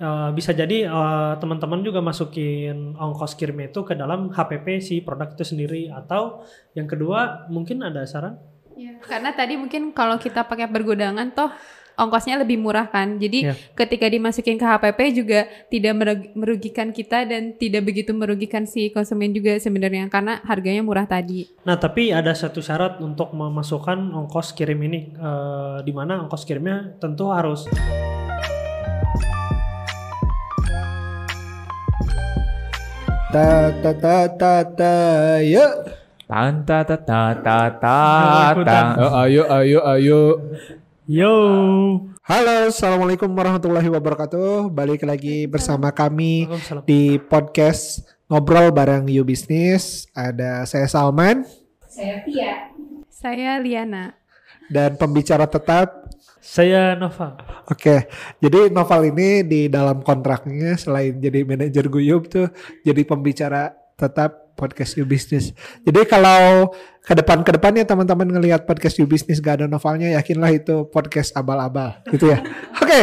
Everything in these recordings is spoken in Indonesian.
eh, bisa jadi eh, teman-teman juga masukin ongkos kirimnya itu ke dalam HPP si produk itu sendiri atau yang kedua mungkin ada saran Iya, Karena tadi mungkin kalau kita pakai pergudangan toh ongkosnya lebih murah kan. Jadi Iya. ketika dimasukin ke HPP juga tidak merug- merugikan kita dan tidak begitu merugikan si konsumen juga sebenarnya karena harganya murah tadi. Nah, tapi ada satu syarat untuk memasukkan ongkos kirim ini, eh, di mana ongkos kirimnya tentu harus Ta ta ta ta ta ya. Tan ta ta ta ta ta ta. Ayo ayo ayo. yo. Halo, assalamualaikum warahmatullahi wabarakatuh. Balik lagi bersama kami di podcast ngobrol bareng You Business. Ada saya Salman Saya Tia. Saya Liana. dan pembicara tetap. Saya Nova. Oke, jadi Noval ini di dalam kontraknya selain jadi manajer Guyub tuh jadi pembicara tetap podcast You Business. Jadi kalau ke depan ke depannya teman-teman ngelihat podcast You Business gak ada novelnya, yakinlah itu podcast abal-abal, gitu ya. Oke,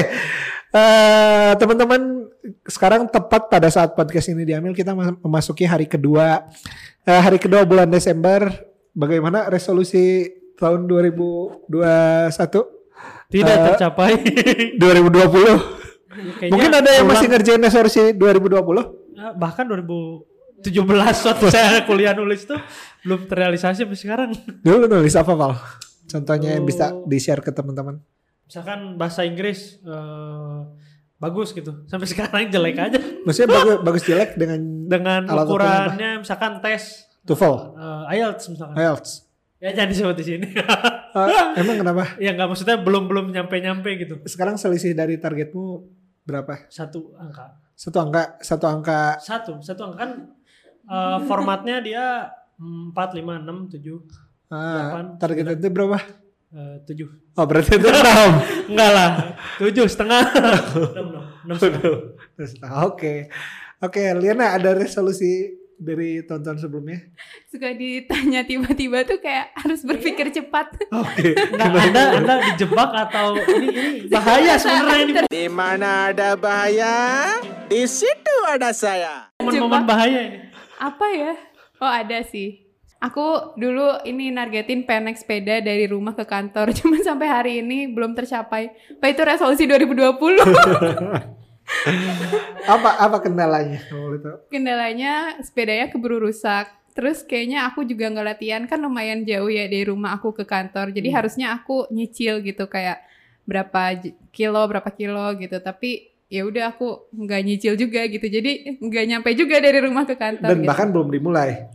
eh, teman-teman sekarang tepat pada saat podcast ini diambil kita mas- memasuki hari kedua, eh, hari kedua bulan Desember. Bagaimana resolusi tahun 2021? Tidak Eh, tercapai. 2020. Kayaknya Mungkin ada yang masih ngerjain resolusi 2020? eh, bahkan 2017 waktu saya kuliah nulis tuh belum terrealisasi sampai sekarang. Dulu nulis apa, Val? Contohnya yang bisa Oh. di-share ke teman-teman. Misalkan bahasa Inggris eh, bagus gitu. Sampai sekarang jelek aja Maksudnya bagus, bagus jelek dengan dengan ukurannya misalkan tes TOEFL, eh, IELTS misalkan. IELTS. Ya jangan disebut di sini. Ah, emang kenapa? ya nggak maksudnya belum belum nyampe nyampe gitu. Sekarang selisih dari targetmu berapa? Satu angka. Satu angka, satu angka. Satu, satu angka kan eh, formatnya dia empat lima enam tujuh Ah, Delapan, target itu berapa? eh, tujuh. Oh, berarti itu 6. Enggak lah, tujuh setengah. Enam, enam, enam setengah. Oke. Oke, Liana ada resolusi dari tonton sebelumnya? Suka ditanya tiba-tiba tuh kayak harus berpikir cepat. Oke. Enggak, anda, anda dijebak atau ini, ini bahaya sebenarnya ini Di mana ada bahaya, di situ ada saya. momen-momen bahaya ini. Apa ya? Oh ada sih. Aku dulu ini nargetin pengen naik sepeda dari rumah ke kantor. Cuma sampai hari ini belum tercapai. Pak itu resolusi 2020. apa apa kendalanya? Kalau boleh tahu? Kendalanya sepedanya keburu rusak. Terus kayaknya aku juga nggak latihan kan lumayan jauh ya dari rumah aku ke kantor. Jadi harusnya aku nyicil gitu kayak berapa kilo berapa kilo gitu. Tapi ya udah aku nggak nyicil juga gitu. Jadi nggak nyampe juga dari rumah ke kantor. Dan gitu. bahkan belum dimulai.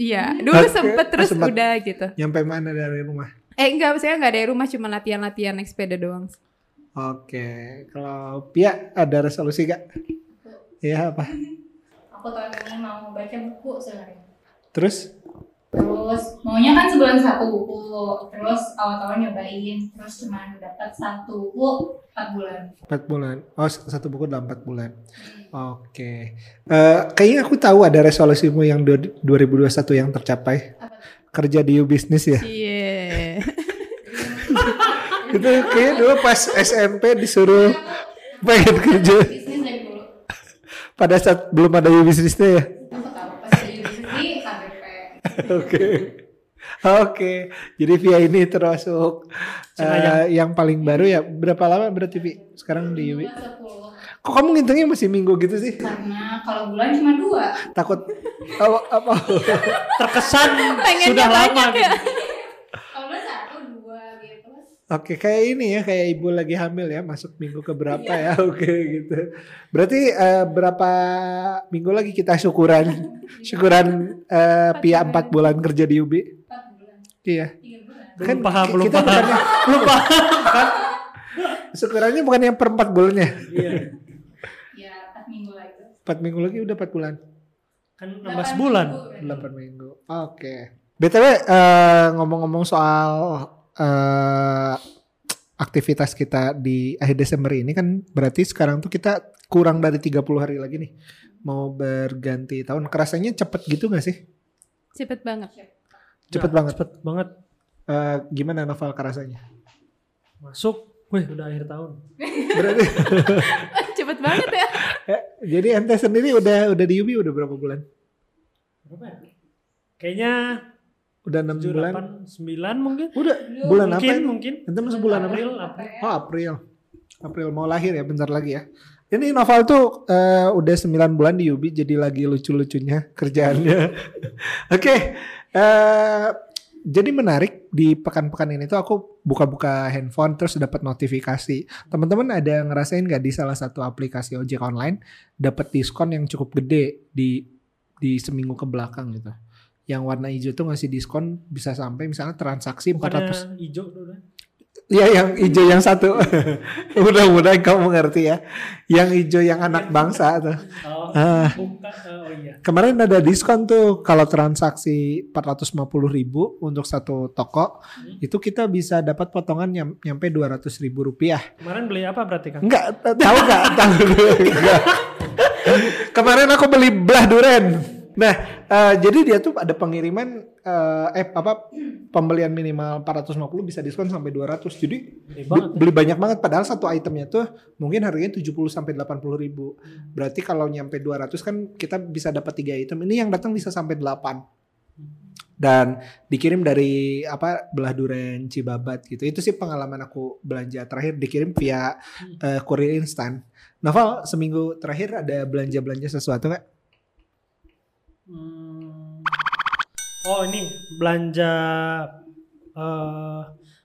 iya dulu Oke, sempet terus sempet. udah gitu. Nyampe mana dari rumah? Eh enggak, saya nggak dari rumah cuma latihan-latihan naik sepeda doang. Oke, kalau Pia ada resolusi gak? Iya apa? Aku tahun ini mau baca buku sebenarnya. Terus? Terus maunya kan sebulan satu buku. Terus awal-awal nyobain. Terus cuma dapat satu buku 4 bulan. 4 bulan. Oh, satu buku dalam 4 bulan. Oke. Eh, kayaknya aku tahu ada resolusimu yang du- 2021 yang tercapai. Apa? Kerja di U Business ya. Iya. Itu kayaknya dulu pas SMP disuruh pengen kerja. Pada saat belum ada U Business-nya ya. Oke. Oke. Jadi Via ini termasuk eh, yang paling baru ya. Berapa lama berarti Vi sekarang di 10. Kok kamu ngitungnya masih minggu gitu sih? Karena kalau bulan cuma dua. Takut apa? apa? Terkesan Pengennya sudah lama banyak ya. gitu. Kalau bulan satu dua gitu. Oke, kayak ini ya, kayak ibu lagi hamil ya, masuk minggu ke berapa ya? Oke, gitu. Berarti eh, berapa minggu lagi kita syukuran, syukuran eh, Pia 4 bulan kerja di UB? 4 bulan. Iya. 3 bulan. Belum paham, belum kita paham. bukannya, Belum paham kan? syukurannya bukan yang per 4 bulannya. Iya. Ya 4 minggu lagi. 4 minggu lagi udah 4 bulan. Kan 16 Delapan bulan. minggu, 8 minggu. Oke. BTW eh, ngomong-ngomong soal eh, aktivitas kita di akhir Desember ini kan berarti sekarang tuh kita kurang dari 30 hari lagi nih mau berganti tahun. Kerasanya cepet gitu gak sih? Cepet banget. Cepet Ya, banget. Cepet banget. Eh, gimana novel kerasanya? Masuk. Wih, udah akhir tahun. Berarti Cepet banget ya. Eh, Jadi ente sendiri udah udah di Ubi udah berapa bulan? Berapa ya? Kayaknya Udah enam 7, bulan. 8, 9 mungkin. Udah bulan apa mungkin, ini? mungkin. Ente masuk bulan apa? April, April. Oh April. April mau lahir ya bentar lagi ya. Ini Noval tuh eh, udah 9 bulan di Ubi jadi lagi lucu-lucunya kerjaannya. Oke. eh, jadi menarik di pekan-pekan ini tuh aku buka-buka handphone terus dapat notifikasi. Teman-teman ada ngerasain nggak di salah satu aplikasi ojek online dapat diskon yang cukup gede di di seminggu ke belakang gitu. Yang warna hijau tuh ngasih diskon bisa sampai misalnya transaksi 400 Bukannya hijau. Iya yang hijau yang satu. Mudah-mudahan kamu mengerti ya. Yang hijau yang anak bangsa tuh. Oh, Ah. bukan. Oh iya. Kemarin ada diskon tuh kalau transaksi 450 ribu untuk satu toko itu kita bisa dapat potongan nyam, nyampe 200 ribu rupiah. Kemarin beli apa berarti kan? Enggak tahu nggak? Tahu. Kemarin aku beli belah duren. Nah, eh, jadi dia tuh ada pengiriman eh, eh apa pembelian minimal 450 bisa diskon sampai 200. Jadi Gede Be- banget. ya. beli banyak banget padahal satu itemnya tuh mungkin harganya 70 sampai 80 ribu. Berarti kalau nyampe 200 kan kita bisa dapat tiga item. Ini yang datang bisa sampai 8. Dan dikirim dari apa belah duren Cibabat gitu. Itu sih pengalaman aku belanja terakhir dikirim via eh, kurir instan. Novel seminggu terakhir ada belanja-belanja sesuatu nggak? Hmm. Oh ini belanja eh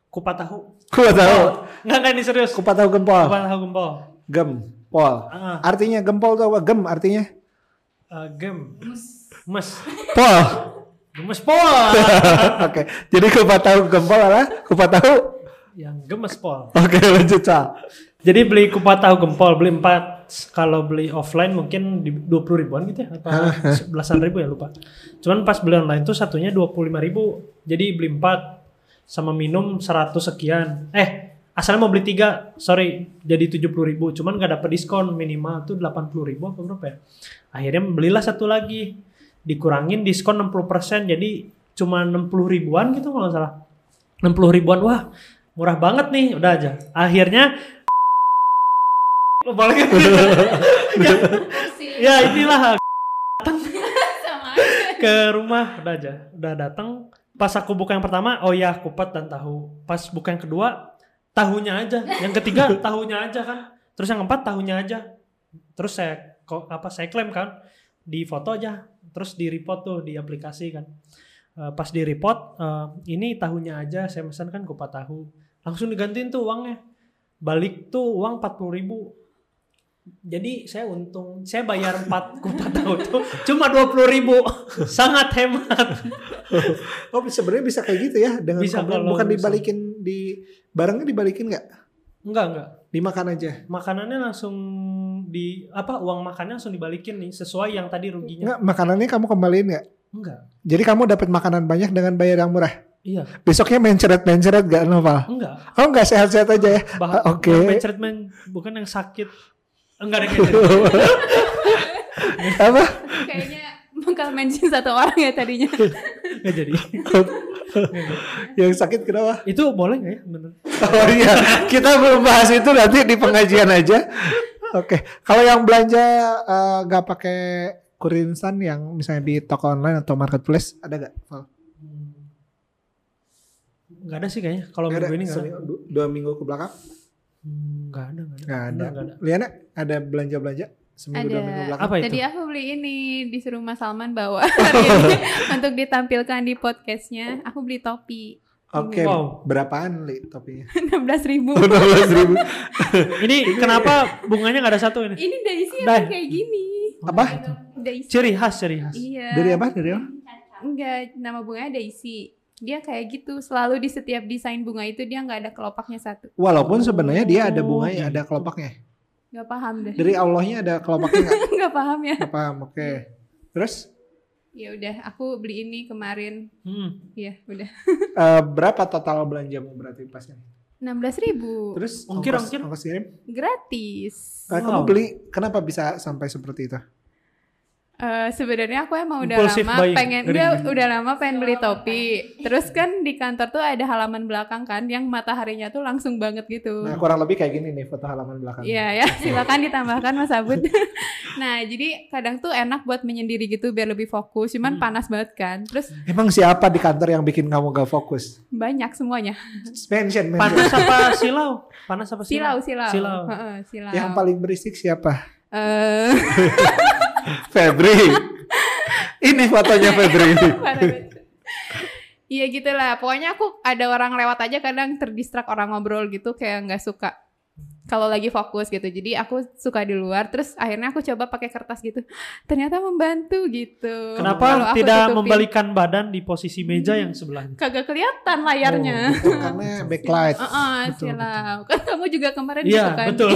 kupat tahu. Kupat tahu. Enggak enggak ini serius. Kupat tahu gempol. Kupat tahu gempol. Gempol. Ah, Artinya gempol tuh apa? Gem artinya? eh, gem. Mes. Pol. Gemes pol. Oke. Jadi kupat tahu gempol adalah kupat tahu Yang gemes pol. Oke lanjut Sal. Jadi beli kupat tahu gempol beli empat kalau beli offline mungkin di 20 ribuan gitu ya apa belasan ribu ya lupa. Cuman pas beli online tuh satunya 25 ribu. Jadi beli empat sama minum 100 sekian. Eh asalnya mau beli tiga sorry jadi 70 ribu cuman gak dapet diskon minimal tuh 80 ribu apa berapa ya akhirnya belilah satu lagi dikurangin diskon 60% jadi cuma 60 ribuan gitu kalau nggak salah 60 ribuan wah murah banget nih udah aja akhirnya balik ya, ya inilah. Sama aja. ke rumah. Udah aja. Udah datang. Pas aku buka yang pertama oh ya kupat dan tahu. Pas buka yang kedua tahunya aja. Yang ketiga tahunya aja kan. Terus yang keempat tahunya aja. Terus saya kok apa saya klaim kan. Di foto aja. Terus di report tuh di aplikasi kan. Eh, pas di report eh, ini tahunya aja. Saya pesan kan kupat tahu. Langsung digantiin tuh uangnya. Balik tuh uang 40 ribu jadi saya untung saya bayar 4 kupat tahu tuh cuma 20 ribu sangat hemat Oh sebenarnya bisa kayak gitu ya dengan Bisa komplain. kalau bukan bisa. dibalikin di barangnya dibalikin nggak? enggak enggak Dimakan aja. makanannya langsung di apa uang makannya langsung dibalikin nih sesuai yang tadi ruginya Nggak makanannya kamu kembaliin nggak? enggak Jadi kamu dapat makanan banyak dengan bayar yang murah. iya Besoknya menceret-menceret gak Noval? enggak Oh nggak sehat-sehat aja ya? Oke. yang mencret men- bukan yang sakit enggak ada kayaknya Apa? Kayaknya bakal mention satu orang ya tadinya. enggak jadi yang sakit kenapa? itu boleh nggak ya bener Oh iya, kita belum bahas itu nanti di pengajian aja. Oke, kalau yang belanja eh, nggak pakai kurir instan yang misalnya di toko online atau marketplace ada nggak? Val? Hmm. nggak ada sih kayaknya kalau Nggak ada. minggu ini nggak ada dua minggu ke belakang Hmm, nggak ada nggak ada nggak ada. Ada Liana ada belanja belanja seminggu dua Ada. minggu belakang? apa itu Tadi aku beli ini disuruh Mas Salman bawa ini untuk ditampilkan di podcastnya. Aku beli topi Oke, Wow. berapaan li topinya? 16 ribu. 16 ribu. ini kenapa bunganya nggak ada satu ini Ini Dai. emang kayak gini. Apa? Daisy. ciri khas ciri khas Iya. Dari apa? Dari apa? Enggak, nama bunganya Daisy. Dia kayak gitu, selalu di setiap desain bunga itu dia nggak ada kelopaknya satu. Walaupun sebenarnya dia ada Oh, bunganya, ada kelopaknya. Nggak paham deh. Dari Allahnya ada kelopaknya nggak? Nggak paham ya. Nggak paham. Oke. Terus Ya udah, aku beli ini kemarin. Hmm. Iya, udah. eh, berapa total belanjamu berarti pasnya? 16 ribu. Terus Ongkir, ongkos, ongkir. ongkos kirim? Gratis. Kamu Wow. beli kenapa bisa sampai seperti itu? Eh, sebenarnya aku emang udah Impulsive lama buying. pengen ngeri. udah lama pengen beli topi. Terus kan di kantor tuh ada halaman belakang kan yang mataharinya tuh langsung banget gitu. Nah kurang lebih kayak gini nih foto halaman belakang. Iya ya, silakan ditambahkan Mas Abud. nah, jadi kadang tuh enak buat menyendiri gitu biar lebih fokus. Cuman Hmm. panas banget kan. Terus Emang siapa di kantor yang bikin kamu gak fokus? banyak semuanya. Mention, mention. Panas apa silau? Panas apa Silau, silau? silau. Silau. Heeh, silau. Yang paling berisik siapa? Eh, Febri. Ini fotonya Febri. Iya gitu lah. Pokoknya aku ada orang lewat aja kadang terdistrak orang ngobrol gitu kayak nggak suka kalau lagi fokus gitu. Jadi aku suka di luar. Terus akhirnya aku coba pakai kertas gitu. Ternyata membantu gitu. Kenapa aku tidak tutupin, membalikan badan di posisi meja yang sebelahnya? Kagak kelihatan layarnya. Oh, itu karena backlight. Heeh, Betul, silau. Kan kamu juga kemarin Iya, gitu kan. betul.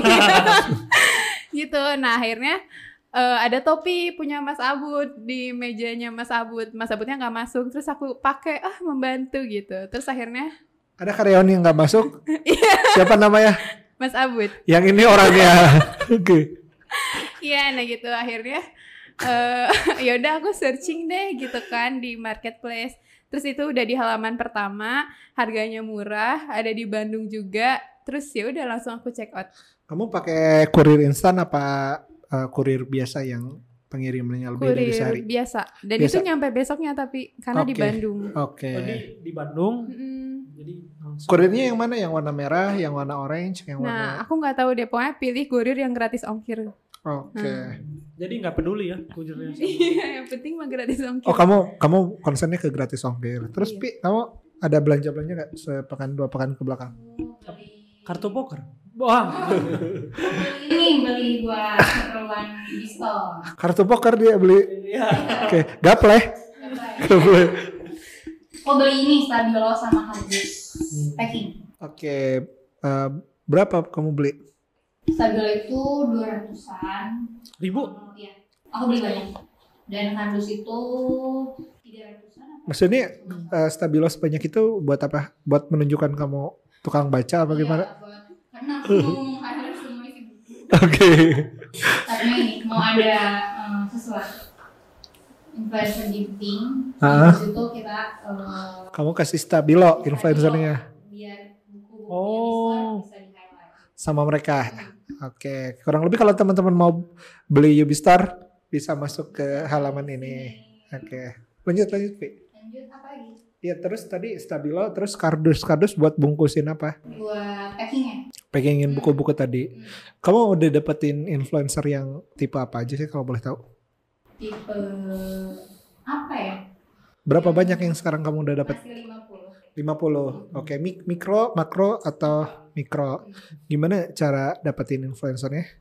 gitu. Nah, akhirnya eh, ada topi punya Mas Abud di mejanya Mas Abud. Mas Abudnya nggak masuk, terus aku pakai ah membantu gitu. Terus akhirnya Ada karyawan yang nggak masuk? Iya. Siapa namanya? Mas Abud. Yang ini orangnya. Oke. Iya, nah gitu akhirnya eh ya udah aku searching deh gitu kan di marketplace. Terus itu udah di halaman pertama, harganya murah, ada di Bandung juga. Terus ya udah langsung aku check out. Kamu pakai kurir instan apa eh, kurir biasa yang pengirimannya lebih dari Kurir sehari? biasa. Dan Biasa. itu nyampe besoknya tapi karena di Oke. Bandung. Oke. Tadi di Bandung, Mm-mm. jadi langsung. Kurirnya yang mana? Yang warna merah, yang warna orange, yang Nah, warna aku nggak tahu deh. Pokoknya pilih kurir yang gratis ongkir. Oke. Jadi nggak peduli ya kurirnya. Iya, yang penting mah gratis ongkir. Oh, kamu kamu konsennya ke gratis ongkir. Terus Iya. Pi, kamu ada belanja-belanja nggak sepekan dua pekan ke belakang? Kartu poker. Wah, Ini beli buat keperluan di store. Kartu poker dia beli. iya. Oke, gaple. Gaple. Oh beli ini stabilo sama kardus packing. Oke, eh, berapa kamu beli? Stabilo itu 200-an. Ribu? Oh, Iya. Aku beli banyak. Dan kardus itu 300-an. apa? Maksudnya eh, stabilo sebanyak itu buat apa? Buat menunjukkan kamu tukang baca apa gimana? Iya, karena aku mau semua isi buku. Oke. Karena ini mau ada eh, sesuatu influencer gifting. Ah. Terus itu kita eh, Kamu kasih stabilo influencernya biar buku-buku Oh. bisa di-highlight. sama mereka. Oke, kurang lebih kalau teman-teman mau beli Ubistar bisa masuk ke halaman ini. Oke. Lanjut lanjut, Pi. Lanjut apa lagi? Ya terus tadi stabilo terus kardus kardus buat bungkusin apa? Buat packingnya. Pegangin buku-buku tadi. Hmm. Kamu udah dapetin influencer yang tipe apa aja sih kalau boleh tahu? Tipe apa ya? Berapa banyak yang sekarang kamu udah dapet? Masih 50. 50. Oke, mik- mikro, makro atau mikro? Gimana cara dapetin influencernya?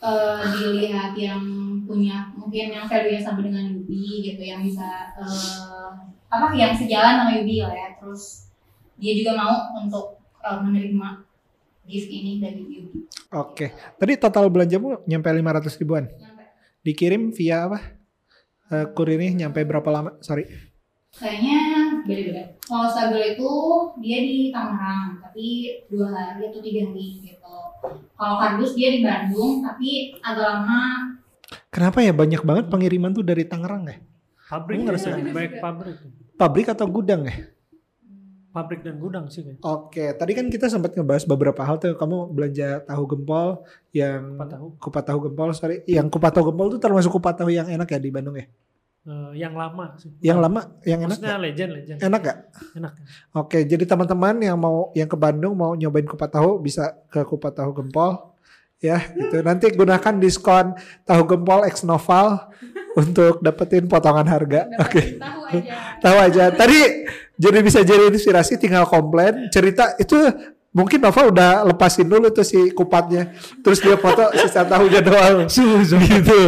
eh dilihat yang punya mungkin yang value-nya sama dengan Yubi gitu yang bisa eh, apa yang sejalan sama Yubi lah ya terus dia juga mau untuk eh, menerima gift ini dari Yubi Oke. Tadi total belanjamu nyampe 500 ribuan. Nyampe. Dikirim via apa? Eh, kurirnya nyampe berapa lama? Sorry. kayaknya beda-beda kalau stabil itu dia di Tangerang tapi dua hari atau tiga hari gitu kalau kardus dia di Bandung tapi agak lama Kenapa ya banyak banget pengiriman tuh dari Tangerang ya? Pabrik ya, baik pabrik. Pabrik atau gudang ya? Pabrik dan gudang sih. Oke, tadi kan kita sempat ngebahas beberapa hal tuh. Kamu belanja tahu gempol yang Kupat tahu. kupat tahu gempol, sorry. Yang kupat tahu gempol tuh termasuk kupat tahu yang enak ya di Bandung ya? Eh, yang lama sih. Yang lama, yang enak Maksudnya legend, legend. Enak gak? Enak. Oke, jadi teman-teman yang mau yang ke Bandung mau nyobain kupat tahu bisa ke kupat tahu gempol ya gitu. Nanti gunakan diskon tahu gempol X Noval untuk dapetin potongan harga. Oke. dapat tahu aja Tahu aja. Tadi jadi bisa jadi inspirasi tinggal komplain cerita itu mungkin Nova udah lepasin dulu tuh si kupatnya. Terus dia foto sisa tahunya doang. gitu.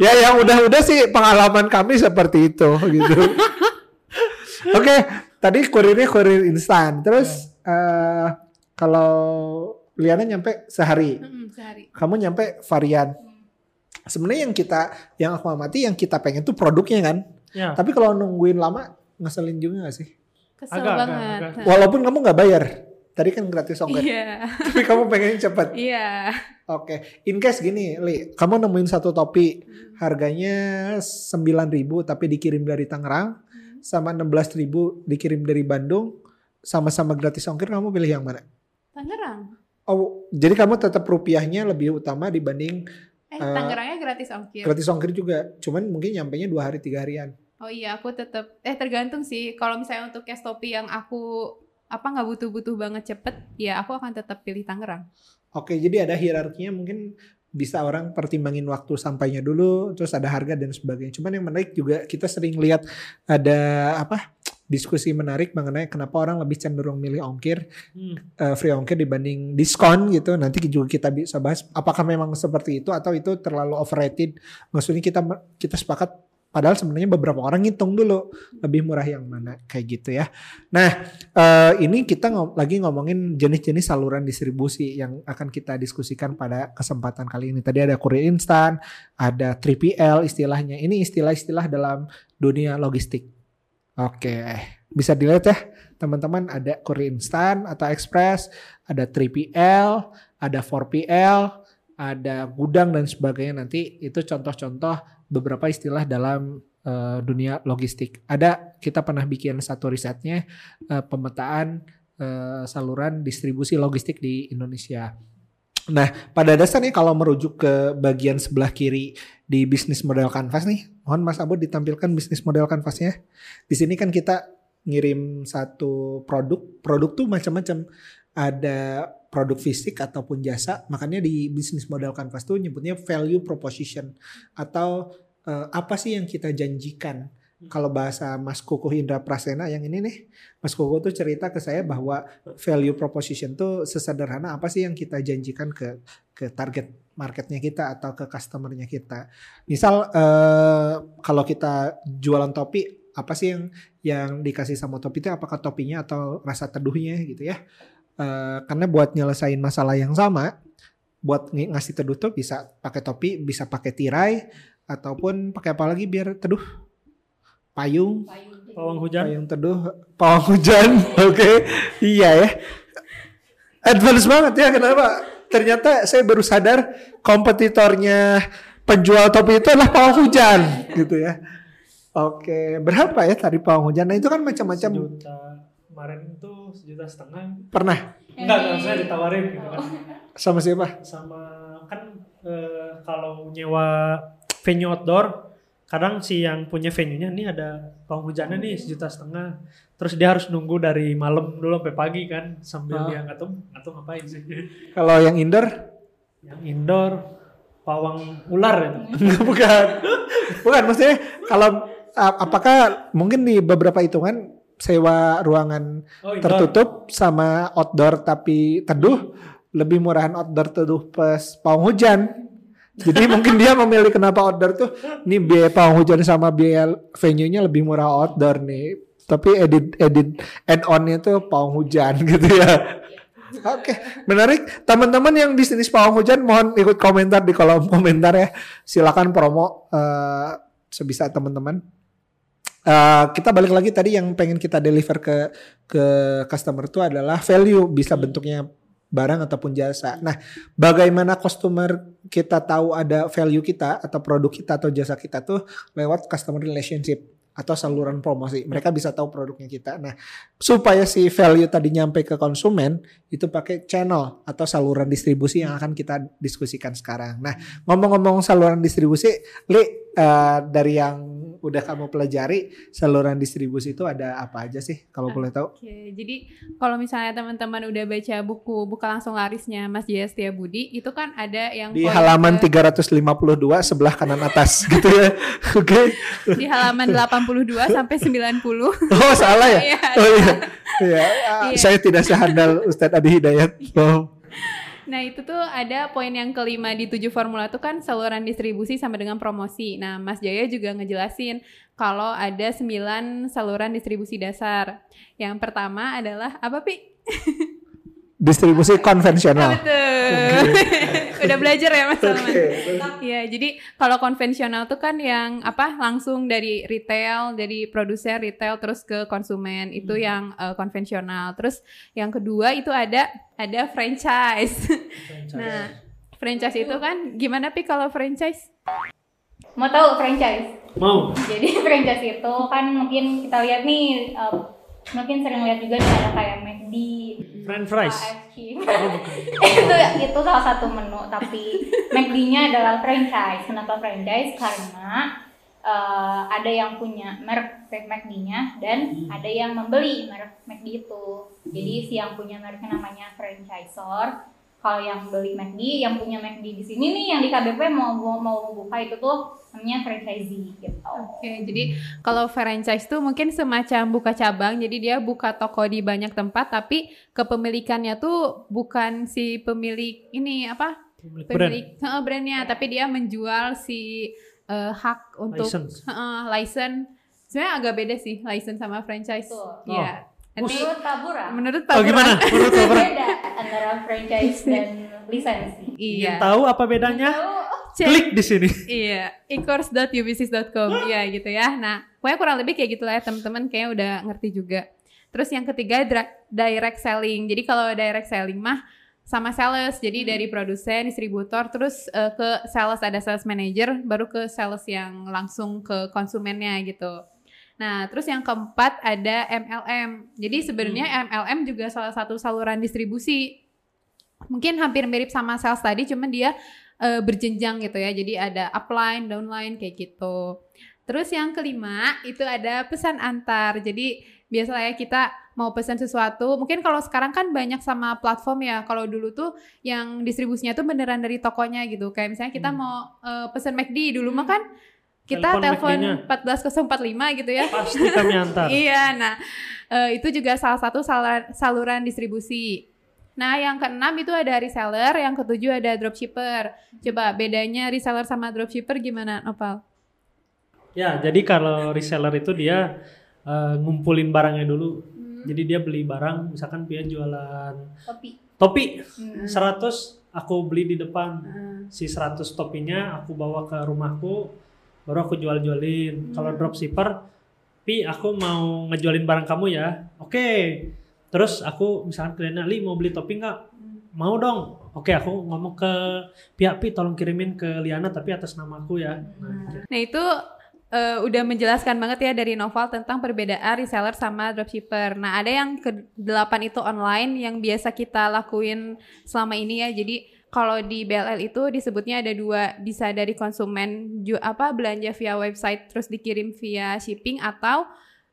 Ya yang udah-udah sih pengalaman kami seperti itu gitu. Oke, tadi kurirnya kurir instan. Terus eh kalau Liana nyampe sehari, Mm-mm, sehari. kamu nyampe varian. Sebenarnya yang kita yang aku amati yang kita pengen tuh produknya kan. Ya. Tapi kalau nungguin lama ngeselin juga gak sih? Kesel Agak, agak, banget. agak. Nah, Walaupun kamu nggak bayar. Tadi kan gratis ongkir. Iya. Tapi kamu pengen cepet. Iya. Oke, in case gini, Li, kamu nemuin satu topi harganya 9.000 tapi dikirim dari Tangerang sama 16.000 dikirim dari Bandung sama-sama gratis ongkir, kamu pilih yang mana? Tangerang. Oh, jadi kamu tetap rupiahnya lebih utama dibanding Eh, Eh, Tangerangnya gratis ongkir. gratis ongkir juga. Cuman mungkin nyampainya dua hari tiga harian. Oh iya, aku tetap eh tergantung sih. Kalau misalnya untuk cash topi yang aku apa nggak butuh-butuh banget cepet, ya aku akan tetap pilih Tangerang. Oke, jadi ada hierarkinya mungkin bisa orang pertimbangin waktu sampainya dulu, terus ada harga dan sebagainya. Cuman yang menarik juga kita sering lihat ada apa diskusi menarik mengenai kenapa orang lebih cenderung milih ongkir Hmm. eh, free ongkir dibanding diskon gitu. Nanti juga kita bisa bahas apakah memang seperti itu atau itu terlalu overrated. Maksudnya kita kita sepakat padahal sebenarnya beberapa orang ngitung dulu lebih murah yang mana kayak gitu ya. Nah, eh, ini kita ngom- lagi ngomongin jenis-jenis saluran distribusi yang akan kita diskusikan pada kesempatan kali ini. Tadi ada kurir instan, ada 3PL istilahnya. Ini istilah-istilah dalam dunia logistik. Oke, bisa dilihat ya teman-teman ada kurir instan atau express, ada 3PL, ada 4PL, ada gudang dan sebagainya nanti itu contoh-contoh beberapa istilah dalam eh, dunia logistik. Ada kita pernah bikin satu risetnya eh, pemetaan eh, saluran distribusi logistik di Indonesia. Nah, pada dasarnya kalau merujuk ke bagian sebelah kiri di bisnis model kanvas nih, mohon Mas Abu ditampilkan bisnis model kanvasnya. Di sini kan kita ngirim satu produk, produk tuh macam-macam. Ada produk fisik ataupun jasa, makanya di bisnis model kanvas tuh nyebutnya value proposition atau eh, apa sih yang kita janjikan. Kalau bahasa Mas Kukuh Indra Prasena yang ini nih, Mas Kukuh tuh cerita ke saya bahwa value proposition tuh sesederhana apa sih yang kita janjikan ke ke target marketnya kita atau ke customernya kita. Misal eh, kalau kita jualan topi, apa sih yang yang dikasih sama topi itu apakah topinya atau rasa teduhnya gitu ya? Eh, karena buat nyelesain masalah yang sama, buat ng- ngasih teduh tuh bisa pakai topi, bisa pakai tirai, ataupun pakai apa lagi biar teduh? Payung, Pawang hujan. payung teduh, pawang hujan. Oke, iya ya. Advance banget ya kenapa? Ternyata saya baru sadar kompetitornya penjual topi itu adalah pawang hujan gitu ya. Oke, berapa ya tadi pawang hujan? Nah itu kan macam-macam. Sejuta. Kemarin itu sejuta setengah. Pernah Enggak, enggak, saya ditawarin gitu kan. sama siapa? Sama kan eh, kalau nyewa venue outdoor, kadang si yang punya venue-nya nih ada pawang hujannya nih sejuta setengah. Terus dia harus nunggu dari malam dulu sampai pagi kan sambil Ah. dia nggak tahu nggak tahu ngapain sih. Kalau yang indoor? yang indoor pawang ular itu. Bukan. Bukan maksudnya kalau apakah mungkin di beberapa hitungan sewa ruangan Oh, indoor. tertutup sama outdoor tapi teduh lebih murahan outdoor teduh pas pawang hujan. Jadi mungkin dia memilih kenapa outdoor tuh nih biaya pawang hujan sama biaya venue-nya lebih murah outdoor nih. Tapi edit edit add on-nya tuh pawang hujan gitu ya. Oke, menarik. Teman-teman yang bisnis pawang hujan mohon ikut komentar di kolom komentar ya. Silakan promo eh, sebisa teman-teman. Eh, kita balik lagi tadi yang pengen kita deliver ke ke customer itu adalah value bisa bentuknya barang ataupun jasa. Nah, bagaimana customer kita tahu ada value kita atau produk kita atau jasa kita tuh lewat customer relationship atau saluran promosi. Mereka bisa tahu produknya kita. Nah, supaya si value tadi nyampe ke konsumen itu pakai channel atau saluran distribusi yang akan kita diskusikan sekarang. Nah, ngomong-ngomong saluran distribusi, Li eh, dari yang udah kamu pelajari saluran distribusi itu ada apa aja sih kalau boleh tahu? Oke, jadi kalau misalnya teman-teman udah baca buku Buka Langsung Larisnya Mas Jaya Setiabudi, itu kan ada yang Di halaman ke- 352 sebelah kanan atas gitu ya. Oke. di halaman 82 sampai 90. Oh, salah ya? Iya, Oh iya. Iya, ah, Iya. saya tidak sehandal Ustadz Adi Hidayat. Oh. Nah itu tuh ada poin yang kelima di tujuh formula tuh kan saluran distribusi sama dengan promosi. Nah Mas Jaya juga ngejelasin kalau ada sembilan saluran distribusi dasar. Yang pertama adalah apa Pi? Distribusi konvensional. Udah belajar ya Mas Salman. Oke. Iya, jadi kalau konvensional tuh kan yang apa langsung dari retail, dari produsen retail terus ke konsumen itu yang eh, konvensional. Terus yang kedua itu ada ada franchise. nah, franchise itu kan gimana pi kalau franchise? Mau tahu franchise? Mau. Jadi franchise itu kan mungkin kita lihat nih, eh, mungkin sering lihat juga nih ada kayak McD, French fries. Oh, itu itu salah satu menu tapi McD-nya adalah franchise. Kenapa franchise? Karena eh, ada yang punya merek McD-nya dan ada yang membeli merek McD itu. Jadi si yang punya mereknya namanya franchisor. Kalau yang beli McD, yang punya McD di sini nih yang di KBP mau mau buka itu tuh namanya franchisee gitu. Oke, jadi kalau franchise tuh mungkin semacam buka cabang, jadi dia buka toko di banyak tempat, tapi kepemilikannya tuh bukan si pemilik ini apa Pemilik brand. pemilik Heeh, brandnya, tapi dia menjual si eh, hak untuk License. Heeh, license. Sebenarnya agak beda sih license sama franchise. Iya. Nanti Menurut Tabura, menurut Oh Pak gimana? Menurut Bapak? beda antara franchise dan lisensi. Iya. Ingin tahu apa bedanya? Tahu? Cek. Klik di sini. Iya, e-course.ubisis.com. Iya gitu ya. Nah, pokoknya kurang lebih kayak gitu lah ya teman-teman kayaknya udah ngerti juga. Terus yang ketiga direct selling. Jadi kalau direct selling mah sama sales. Jadi dari produsen, distributor, terus eh, ke sales ada sales manager, baru ke sales yang langsung ke konsumennya gitu. Nah, terus yang keempat ada MLM. Jadi sebenarnya MLM juga salah satu saluran distribusi. Mungkin hampir mirip sama sales tadi, cuman dia eh, berjenjang gitu ya. Jadi ada upline, downline kayak gitu. Terus yang kelima itu ada pesan antar. Jadi biasanya kita mau pesan sesuatu, mungkin kalau sekarang kan banyak sama platform ya. Kalau dulu tuh yang distribusinya tuh beneran dari tokonya gitu. Kayak misalnya kita Hmm. mau eh, pesan McD dulu mah kan kita Telepon telepon McD-nya. 14045 gitu ya. Pasti kami antar. Iya, nah eh, itu juga salah satu saluran, saluran distribusi. Nah, yang keenam itu ada reseller, yang ketujuh ada dropshipper. Coba bedanya reseller sama dropshipper gimana, Nopal? Ya, jadi kalau reseller itu dia eh, ngumpulin barangnya dulu. Jadi dia beli barang, misalkan dia jualan Topi. topi Hmm. 100, aku beli di depan. Hmm. Si 100 topinya aku bawa ke rumahku, baru aku jual-jualin. Kalau dropshipper, Pi aku mau ngejualin barang kamu ya. Oke. Terus aku misalkan kliennya, Li mau beli topi nggak? Mau dong. Oke, aku ngomong ke pihak Pi tolong kirimin ke Liana tapi atas namaku ya. Nah, gitu. Nah, itu eh, udah menjelaskan banget ya dari Noval tentang perbedaan reseller sama dropshipper. Nah, ada yang ke delapan itu online yang biasa kita lakuin selama ini ya. Jadi kalau di BLL itu disebutnya ada dua, bisa dari konsumen ju apa belanja via website terus dikirim via shipping atau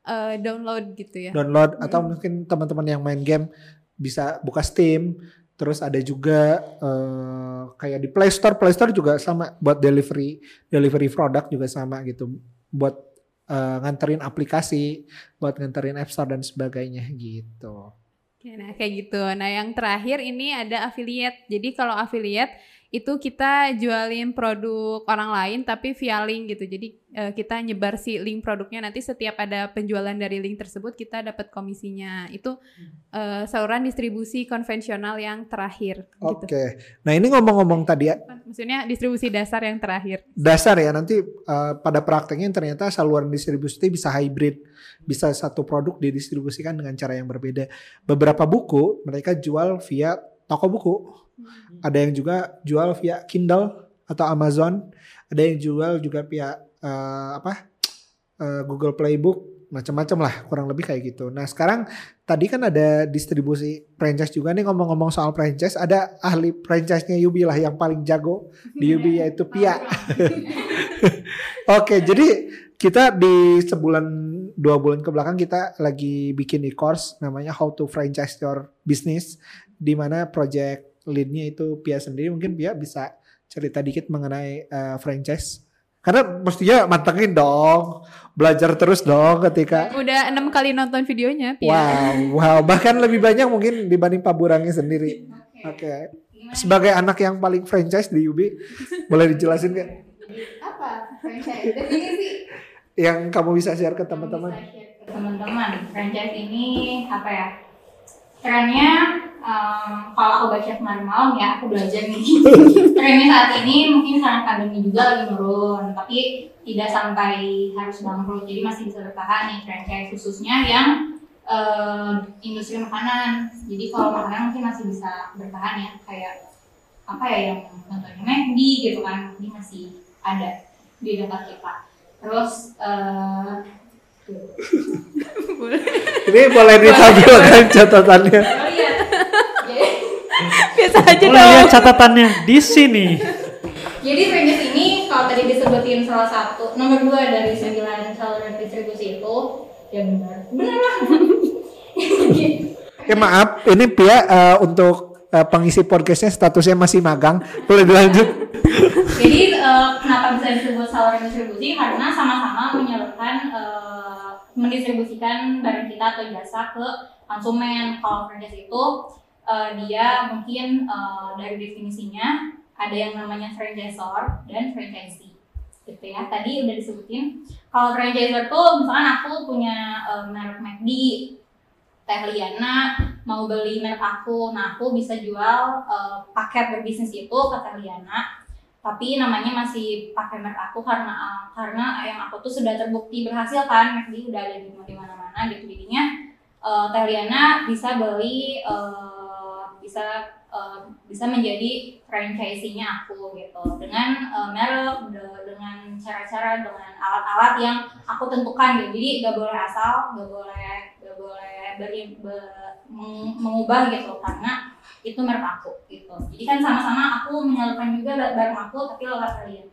eh, download gitu ya. download atau mungkin teman-teman yang main game bisa buka Steam terus ada juga eh, kayak di Play Store. Play Store juga sama buat delivery delivery produk juga sama gitu. Buat eh, nganterin aplikasi buat nganterin App Store dan sebagainya gitu Nah, kayak gitu. Nah, yang terakhir ini ada affiliate. Jadi kalau affiliate itu kita jualin produk orang lain tapi via link gitu. Jadi eh, kita nyebar si link produknya nanti setiap ada penjualan dari link tersebut kita dapat komisinya. Itu eh, saluran distribusi konvensional yang terakhir oke gitu. nah ini ngomong-ngomong tadi ya Maksudnya distribusi dasar yang terakhir. dasar ya nanti eh, pada prakteknya ternyata saluran distribusi itu bisa hybrid bisa satu produk didistribusikan dengan cara yang berbeda beberapa buku mereka jual via toko buku ada yang juga jual via Kindle atau Amazon. Ada yang jual juga via eh, apa eh, Google Playbook. Macam-macam lah kurang lebih kayak gitu. Nah sekarang tadi kan ada distribusi franchise juga nih ngomong-ngomong soal franchise. Ada ahli franchise-nya Yubi lah yang paling jago di Yubi yaitu Pia. Oke, jadi kita di sebulan dua bulan ke belakang kita lagi bikin e-course namanya How to Franchise Your Business, di mana project leadnya itu Pia sendiri. Mungkin Pia bisa cerita dikit mengenai eh, franchise. Karena mestinya mantengin dong, belajar terus dong ketika. Udah enam kali nonton videonya, Pia. Wow, wow, bahkan lebih banyak mungkin dibanding Pak Burangnya sendiri. Oke, sebagai anak yang paling franchise di Yubi, boleh dijelasin nggak? Apa franchise? Definisi. Yang kamu bisa share ke teman-teman? Bisa share ke Teman-teman, franchise ini apa ya? Trennya em, kalau aku baca kemarin malam ya aku belajar nih. Trennya saat ini mungkin karena pandemi juga lagi menurun tapi tidak sampai harus bangkrut jadi masih bisa bertahan nih franchise khususnya yang eh, industri makanan. Jadi kalau makanan mungkin masih bisa bertahan ya kayak apa ya yang contohnya McD gitu kan ini masih ada di dekat kita. Terus eh, tuh. Ini boleh ditampilkan catatannya. Oh iya. Biasa aja Oh dong. lihat catatannya di sini. jadi franchise ini kalau tadi disebutin salah satu nomor dua dari sembilan saluran distribusi itu ya benar benar lah. Oke maaf, ini Pia eh, untuk eh, pengisi podcastnya statusnya masih magang. Boleh dilanjut? Jadi eh, kenapa bisa disebut saluran distribusi? Karena sama-sama menyalurkan eh, mendistribusikan barang kita atau jasa ke konsumen. Kalau franchise itu eh, dia mungkin eh, dari definisinya ada yang namanya franchisor dan franchisee gitu ya. Tadi udah disebutin. Kalau franchisor tuh misalkan aku punya eh, merek McD, Teh Liana mau beli merek aku, nah aku bisa jual eh, paket berbisnis itu ke Liana tapi namanya masih pakai merek aku karena karena yang aku tuh sudah terbukti berhasil kan McD udah ada di mana-mana gitu. Jadinya eh, Teh Liana bisa beli eh, bisa eh, bisa menjadi franchise-nya aku gitu. Dengan eh, merek de- dengan cara-cara dengan alat-alat yang aku tentukan gitu. Jadi gak boleh asal gak boleh gak boleh beri, be- meng- mengubah gitu karena itu merek aku gitu jadi kan sama-sama aku menyalurkan juga barang aku tapi lewat kalian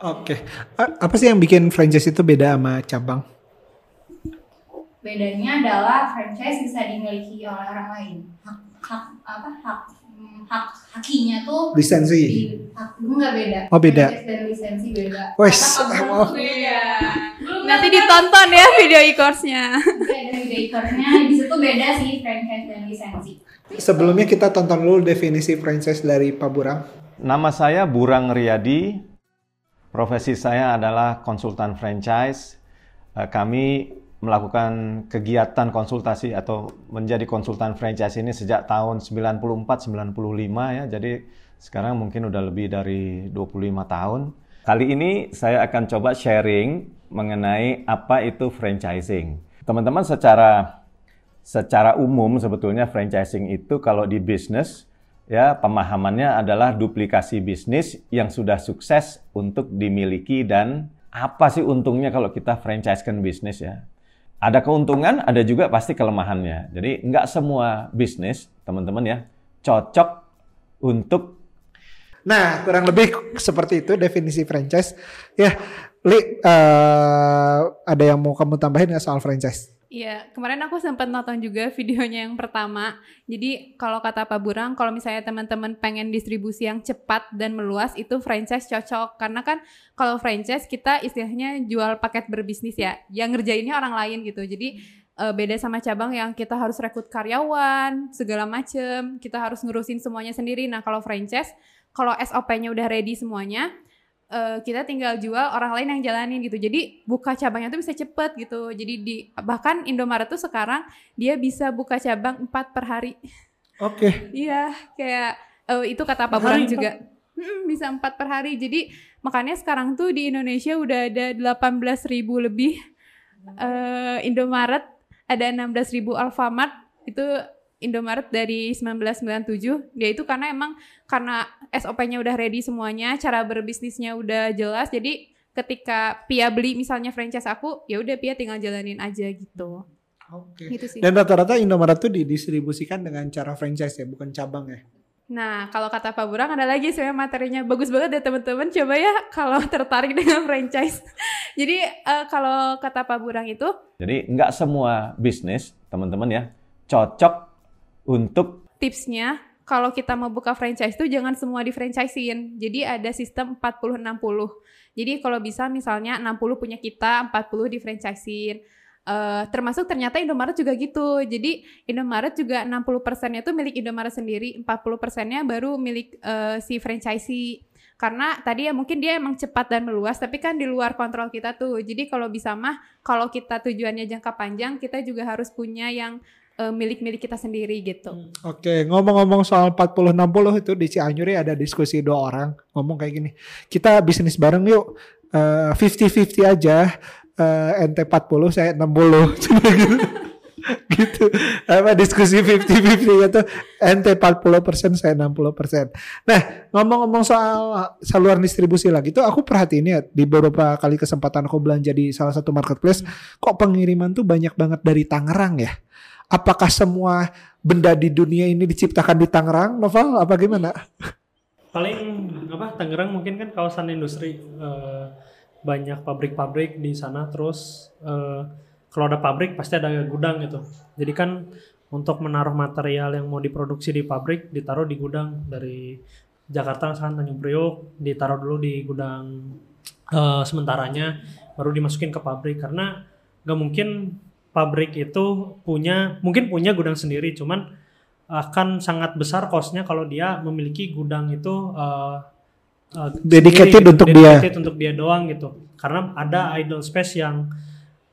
Oke. A- Apa sih yang bikin franchise itu beda sama cabang? bedanya adalah franchise bisa dimiliki oleh orang lain hak hak apa hak hmm, hak hakinya tuh Lisensi. di hak enggak beda Oh, beda. franchise dan lisensi beda Wes, oh. beda Nanti ditonton ya video e-course-nya. Videonya di situ beda sih franchise dan lisensi Sebelumnya kita tonton dulu definisi franchise dari Pak Burang. Nama saya Burang Riyadi. Profesi saya adalah konsultan franchise. Eh, Kami melakukan kegiatan konsultasi atau menjadi konsultan franchise ini sejak tahun 94-95 ya. Jadi sekarang mungkin udah lebih dari 25 tahun. Kali ini saya akan coba sharing mengenai apa itu franchising. Teman-teman secara secara umum sebetulnya franchising itu kalau di bisnis ya pemahamannya adalah duplikasi bisnis yang sudah sukses untuk dimiliki dan apa sih untungnya kalau kita franchisekan bisnis ya. Ada keuntungan, ada juga pasti kelemahannya. Jadi nggak semua bisnis, teman-teman ya, cocok untuk Nah, kurang lebih seperti itu definisi franchise. Ya, Li, eh, ada yang mau kamu tambahin nggak soal franchise? Iya, kemarin aku sempat nonton juga videonya yang pertama. Jadi kalau kata Pak Burang, kalau misalnya teman-teman pengen distribusi yang cepat dan meluas, itu franchise cocok. Karena kan kalau franchise kita istilahnya jual paket berbisnis ya, yang ngerjainnya orang lain gitu. Jadi eh, beda sama cabang yang kita harus rekrut karyawan, segala macem. Kita harus ngurusin semuanya sendiri. Nah kalau franchise, kalau SOP-nya udah ready semuanya, eh, kita tinggal jual orang lain yang jalanin gitu. Jadi buka cabangnya tuh bisa cepet gitu. Jadi di bahkan Indomaret tuh sekarang dia bisa buka cabang 4 per hari. Oke. Iya, kayak eh, itu kata Pak Burang juga. Mm, bisa 4 per hari. Jadi makanya sekarang tuh di Indonesia udah ada 18.000 ribu lebih eh, Indomaret, ada 16.000 ribu Alfamart. Itu Indomaret dari 1997. Dia itu karena emang karena SOP-nya udah ready semuanya, cara berbisnisnya udah jelas. Jadi ketika Pia beli misalnya franchise aku, ya udah Pia tinggal jalanin aja gitu. Oke. Gitu sih. Dan rata-rata Indomaret tuh didistribusikan dengan cara franchise ya, bukan cabang ya. Nah, kalau kata Pak Burang ada lagi sebenarnya materinya bagus banget ya teman-teman. Coba ya kalau tertarik dengan franchise. Jadi eh, kalau kata Pak Burang itu jadi nggak semua bisnis, teman-teman ya, cocok untuk tipsnya kalau kita mau buka franchise itu jangan semua di franchisein. Jadi ada sistem 40 60. Jadi kalau bisa misalnya 60 punya kita, 40 di franchisein. Eh, termasuk ternyata Indomaret juga gitu. Jadi Indomaret juga 60 persennya tuh milik Indomaret sendiri, 40 persennya baru milik eh, si franchisee. Karena tadi ya mungkin dia emang cepat dan meluas, tapi kan di luar kontrol kita tuh. Jadi kalau bisa mah, kalau kita tujuannya jangka panjang, kita juga harus punya yang milik-milik kita sendiri gitu. Oke, ngomong-ngomong soal 40-60 itu di Cianjur ya ada diskusi dua orang ngomong kayak gini. Kita bisnis bareng yuk, eh, 50-50 aja, eh, ente 40 saya 60. Cuma gitu. gitu. Apa diskusi 50-50 itu ente 40% saya 60%. Nah, ngomong-ngomong soal saluran distribusi lagi itu aku perhatiin ya di beberapa kali kesempatan aku belanja di salah satu marketplace kok pengiriman tuh banyak banget dari Tangerang ya. Apakah semua benda di dunia ini diciptakan di Tangerang, Novel? Apa gimana? paling apa Tangerang mungkin kan kawasan industri eh, banyak pabrik-pabrik di sana terus eh, kalau ada pabrik pasti ada gudang gitu jadi kan untuk menaruh material yang mau diproduksi di pabrik ditaruh di gudang dari Jakarta misalkan Tanjung Priok ditaruh dulu di gudang eh, sementaranya baru dimasukin ke pabrik karena nggak mungkin pabrik itu punya mungkin punya gudang sendiri cuman akan sangat besar costnya kalau dia memiliki gudang itu eh, eh, Dedicated sendiri untuk dia. Dedicated untuk dia doang gitu. Karena ada idle space yang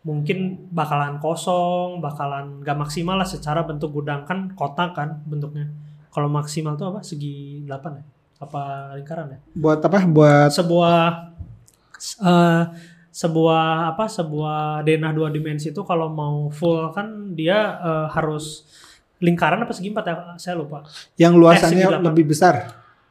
mungkin bakalan kosong bakalan gak maksimal lah secara bentuk gudang. Kan kotak kan bentuknya. Kalau maksimal tuh apa? Segi 8 ya? Apa lingkaran ya? Buat apa? Buat sebuah eh, sebuah apa sebuah denah dua dimensi itu kalau mau full kan dia eh, harus lingkaran apa segi empat ya saya lupa yang segi luasannya delapan. lebih besar.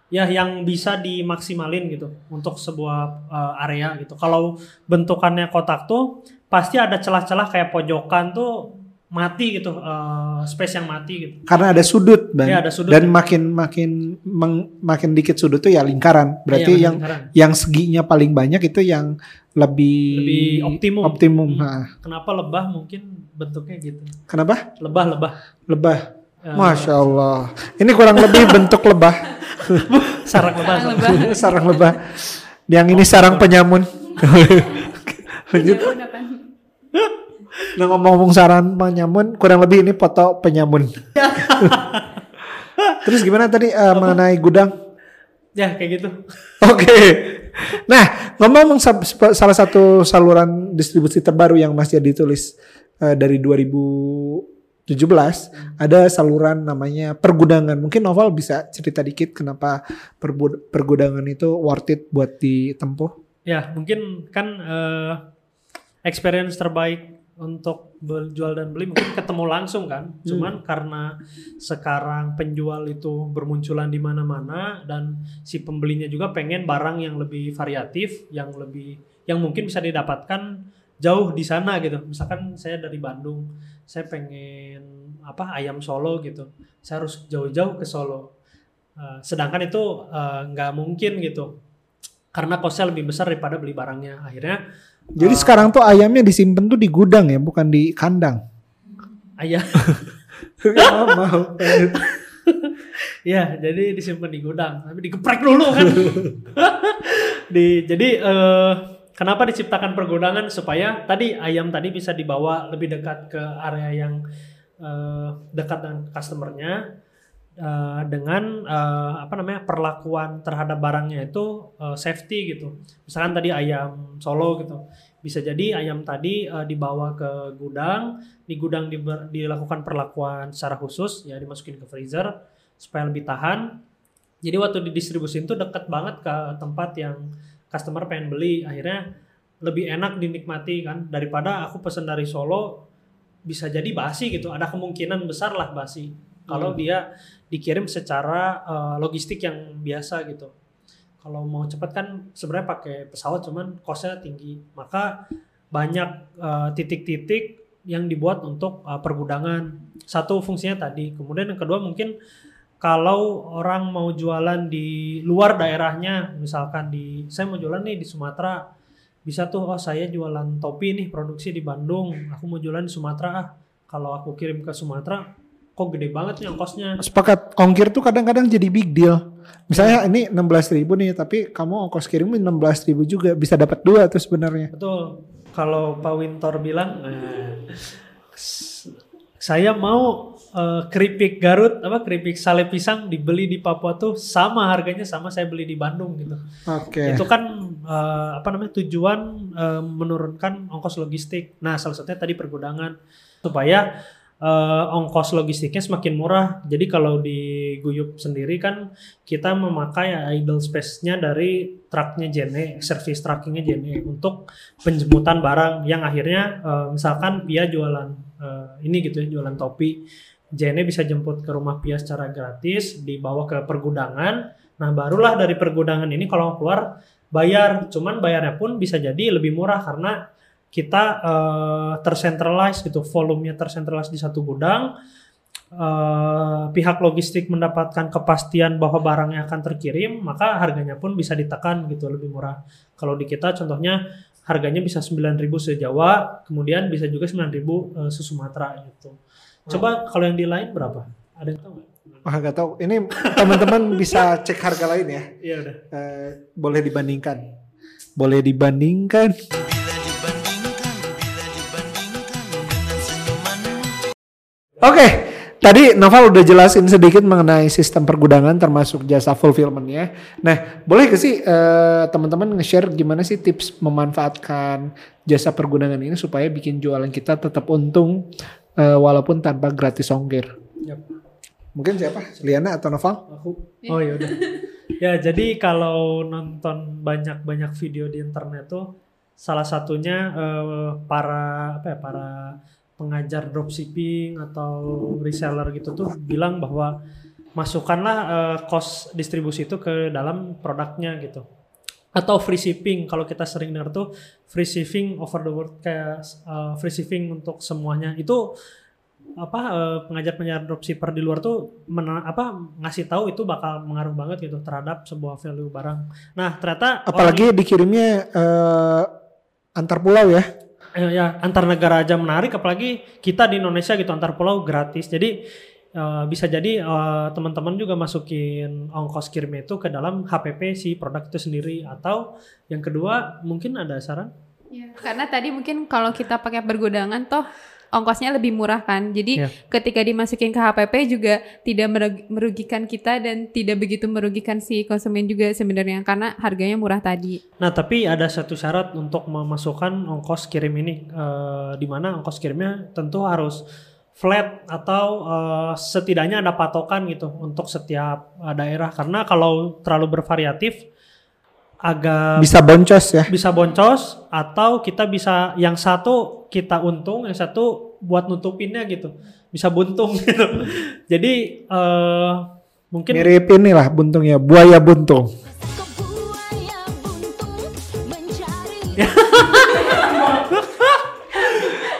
ya yang bisa dimaksimalin gitu untuk sebuah eh, area gitu kalau bentukannya kotak tuh pasti ada celah-celah kayak pojokan tuh mati gitu eh, space yang mati gitu Karena ada sudut, Bang. Iya, ada sudut. Dan makin makin meng- makin dikit sudut tuh ya lingkaran. Berarti Iya, yang lingkaran. yang seginya paling banyak itu yang lebih Lebih optimum. optimum. Hmm. Nah, kenapa lebah mungkin bentuknya gitu kenapa? lebah lebah Lebah. Eh, Masya Allah. Ini kurang lebih bentuk lebah. sarang lebah Sarang lebah. sarang lebah. Yang ini sarang penyamun. Lanjut. Nah ngomong-ngomong sarang penyamun, kurang lebih ini foto penyamun. Terus gimana tadi eh, mengenai gudang? ya kayak gitu Oke. Nah, ngomong-ngomong salah satu saluran distribusi terbaru yang masih ditulis eh, dari 2017 ada saluran namanya pergudangan. Mungkin Novel bisa cerita dikit kenapa pergudangan itu worth it buat ditempuh? Ya, mungkin kan eh, experience terbaik untuk jual dan beli mungkin ketemu langsung kan. Cuman karena sekarang penjual itu bermunculan di mana-mana dan si pembelinya juga pengen barang yang lebih variatif, yang lebih yang mungkin bisa didapatkan jauh di sana gitu. Misalkan saya dari Bandung, saya pengen apa ayam Solo gitu. Saya harus jauh-jauh ke Solo. Eh, sedangkan itu eh, nggak mungkin gitu karena kosnya lebih besar daripada beli barangnya akhirnya Jadi eh, sekarang tuh ayamnya disimpan tuh di gudang ya, bukan di kandang. ayah Gak mau. ya jadi disimpan di gudang tapi digeprek dulu kan. Di jadi eh, kenapa diciptakan pergudangan? Supaya tadi ayam tadi bisa dibawa lebih dekat ke area yang eh, dekat dengan customernya eh, dengan eh, apa namanya perlakuan terhadap barangnya itu eh, safety gitu. Misalkan tadi ayam solo gitu. Bisa jadi ayam tadi eh, dibawa ke gudang di gudang diber- dilakukan perlakuan secara khusus ya dimasukin ke freezer supaya lebih tahan. Jadi waktu didistribusin tuh deket banget ke tempat yang customer pengen beli. Akhirnya lebih enak dinikmati kan. Daripada aku pesen dari Solo bisa jadi basi gitu. Ada kemungkinan besar lah basi kalau dia dikirim secara eh, logistik yang biasa gitu. Kalau mau cepat kan sebenarnya pakai pesawat cuman costnya tinggi. Maka banyak eh, titik-titik yang dibuat untuk eh, pergudangan. Satu fungsinya tadi. Kemudian yang kedua mungkin kalau orang mau jualan di luar daerahnya misalkan di saya mau jualan nih di Sumatera. Bisa tuh oh saya jualan topi nih produksi di Bandung. Aku mau jualan di Sumatera ah. Kalau aku kirim ke Sumatera kok gede banget nih ongkosnya Sepakat, ongkir tuh kadang-kadang jadi big deal. Misalnya ini 16.000 ribu nih, tapi kamu ongkos kirimin 16.000 ribu juga, bisa dapat dua tuh sebenarnya. Betul. Kalau Pak Wintor bilang, eh, saya mau eh, keripik Garut, apa keripik sale pisang dibeli di Papua tuh sama harganya sama saya beli di Bandung gitu. Oke. Itu kan eh, apa namanya tujuan eh, menurunkan ongkos logistik. Nah salah satunya tadi pergudangan supaya eh, ongkos logistiknya semakin murah. Jadi kalau di Guyup sendiri kan kita memakai idle space-nya dari truknya JNE, service truckingnya JNE untuk penjemputan barang yang akhirnya eh, misalkan Pia jualan eh, ini gitu ya, jualan topi. JNE bisa jemput ke rumah Pia secara gratis, dibawa ke pergudangan. Nah, barulah dari pergudangan ini kalau keluar bayar. Cuman bayarnya pun bisa jadi lebih murah karena kita eh, tercentralize gitu, volumenya tercentralize di satu gudang. Eh, pihak logistik mendapatkan kepastian bahwa barangnya akan terkirim, maka harganya pun bisa ditekan gitu lebih murah. Kalau di kita contohnya harganya bisa 9.000 se-Jawa, kemudian bisa juga 9.000 eh, se-Sumatera gitu. Coba kalau yang di lain berapa? Ada yang tahu nggak? Wah nggak tahu. Ini teman-teman bisa cek harga lain ya. Iya udah. Eh, boleh dibandingkan. Boleh dibandingkan. Oke, tadi Noval udah jelasin sedikit mengenai sistem pergudangan termasuk jasa fulfillment-nya. Nah, boleh gak sih eh, teman-teman nge-share gimana sih tips memanfaatkan jasa pergudangan ini supaya bikin jualan kita tetap untung eh, walaupun tanpa gratis ongkir? Yap. Mungkin siapa? Liana atau Noval? Aku. Oh ya udah. ya jadi kalau nonton banyak-banyak video di internet tuh salah satunya eh, para apa ya para pengajar dropshipping atau reseller gitu tuh bilang bahwa masukkanlah eh, cost distribusi itu ke dalam produknya gitu atau free shipping kalau kita sering dengar tuh free shipping over the world kayak eh, free shipping untuk semuanya itu apa eh, pengajar-pengajar dropshipper di luar tuh mena- apa ngasih tahu itu bakal mengaruh banget gitu terhadap sebuah value barang. Nah ternyata Apalagi dikirimnya eh, antar pulau ya. Eh, ya antar negara aja menarik apalagi kita di Indonesia gitu antar pulau gratis. Jadi eh, bisa jadi eh, teman-teman juga masukin ongkos kirim itu ke dalam HPP si produk itu sendiri. Atau yang kedua mungkin ada saran? Iya, Karena tadi mungkin kalau kita pakai pergudangan toh ongkosnya lebih murah kan. Jadi Iya. ketika dimasukin ke HPP juga tidak merug- merugikan kita dan tidak begitu merugikan si konsumen juga sebenarnya karena harganya murah tadi. Nah, tapi ada satu syarat untuk memasukkan ongkos kirim ini, eh, di mana ongkos kirimnya tentu harus flat atau eh, setidaknya ada patokan gitu untuk setiap eh, daerah. Karena kalau terlalu bervariatif, agak Bisa boncos ya. bisa boncos atau kita bisa yang satu kita untung, yang satu buat nutupinnya gitu, bisa buntung gitu. Jadi eh, mungkin Mirip inilah buntungnya, buaya buntung.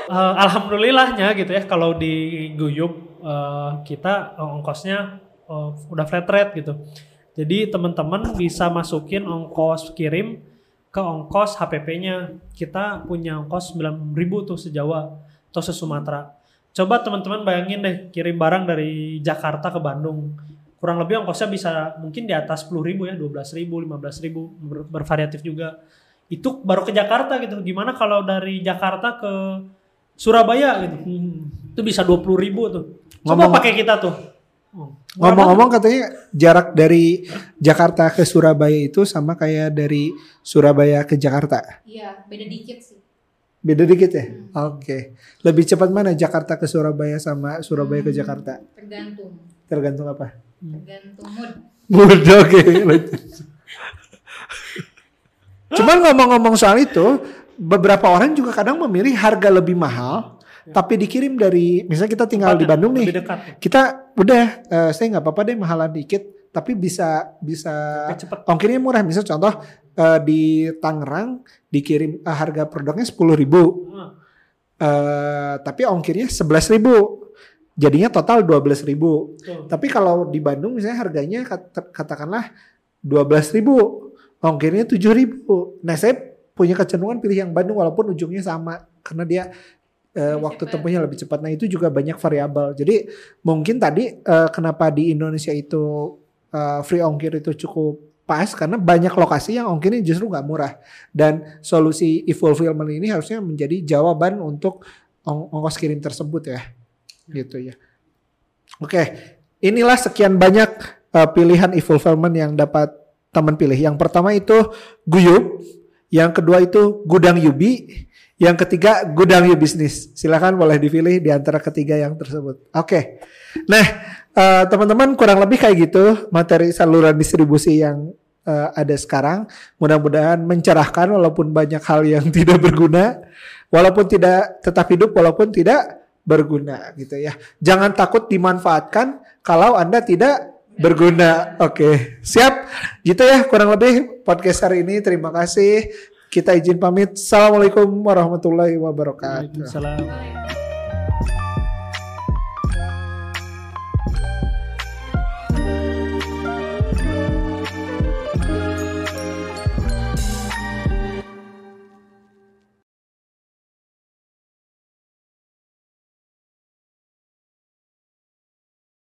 Eh, alhamdulillahnya gitu ya kalau di Guyup eh, kita ongkosnya eh, udah flat rate gitu. Jadi teman-teman bisa masukin ongkos kirim ke ongkos HPP-nya. Kita punya ongkos 9.000 tuh sejawa atau se-Sumatera. Coba teman-teman bayangin deh kirim barang dari Jakarta ke Bandung. Kurang lebih ongkosnya bisa mungkin di atas 10.000 ya, 12.000, 15.000 ber- bervariatif juga. Itu baru ke Jakarta gitu. Gimana kalau dari Jakarta ke Surabaya gitu. Hmm, Itu bisa 20 ribu tuh. Coba Ngomong- pakai kita tuh. Murah Ngomong-ngomong katanya jarak dari Jakarta ke Surabaya itu sama kayak dari Surabaya ke Jakarta. Iya, beda dikit sih. Beda dikit ya? Oke. Lebih cepat mana Jakarta ke Surabaya sama Surabaya ke Hmm, Jakarta? Tergantung, Tergantung apa? tergantung mood. Oke. Cuman ngomong-ngomong soal itu, beberapa orang juga kadang memilih harga lebih mahal, tapi dikirim dari, misalnya kita tinggal di Bandung nih, dekat. kita udah, eh, saya nggak apa-apa deh mahalan dikit, tapi bisa bisa ongkirnya murah. Misal contoh eh, di Tangerang dikirim eh, harga produknya sepuluh ribu, eh, tapi ongkirnya sebelas ribu, jadinya total dua belas ribu. Tapi kalau di Bandung misalnya harganya kat- katakanlah 12.000 ribu, ongkirnya 7.000 ribu. Nah saya punya kecenderungan pilih yang Bandung walaupun ujungnya sama karena dia eh, Lebih waktu cepat. tempuhnya lebih cepat. Nah itu juga banyak variabel. Jadi mungkin tadi eh, kenapa di Indonesia itu eh, free ongkir itu cukup pas karena banyak lokasi yang ongkirnya justru nggak murah. Dan solusi e-fulfillment ini harusnya menjadi jawaban untuk ong- ongkos kirim tersebut ya. Gitu ya. Oke inilah sekian banyak uh, pilihan e-fulfillment yang dapat teman pilih. Yang pertama itu Guyup yang kedua itu Gudang Yubi Yang ketiga gudang you bisnis. Silakan boleh dipilih di antara ketiga yang tersebut. Oke. Nah, eh, teman-teman kurang lebih kayak gitu materi saluran distribusi yang eh, ada sekarang. Mudah-mudahan mencerahkan walaupun banyak hal yang tidak berguna, walaupun tidak tetap hidup walaupun tidak berguna gitu ya. Jangan takut dimanfaatkan kalau Anda tidak berguna. Oke, siap. Gitu ya kurang lebih podcast hari ini. Terima kasih. Kita izin pamit. Assalamualaikum warahmatullahi wabarakatuh. Waalaikumsalam.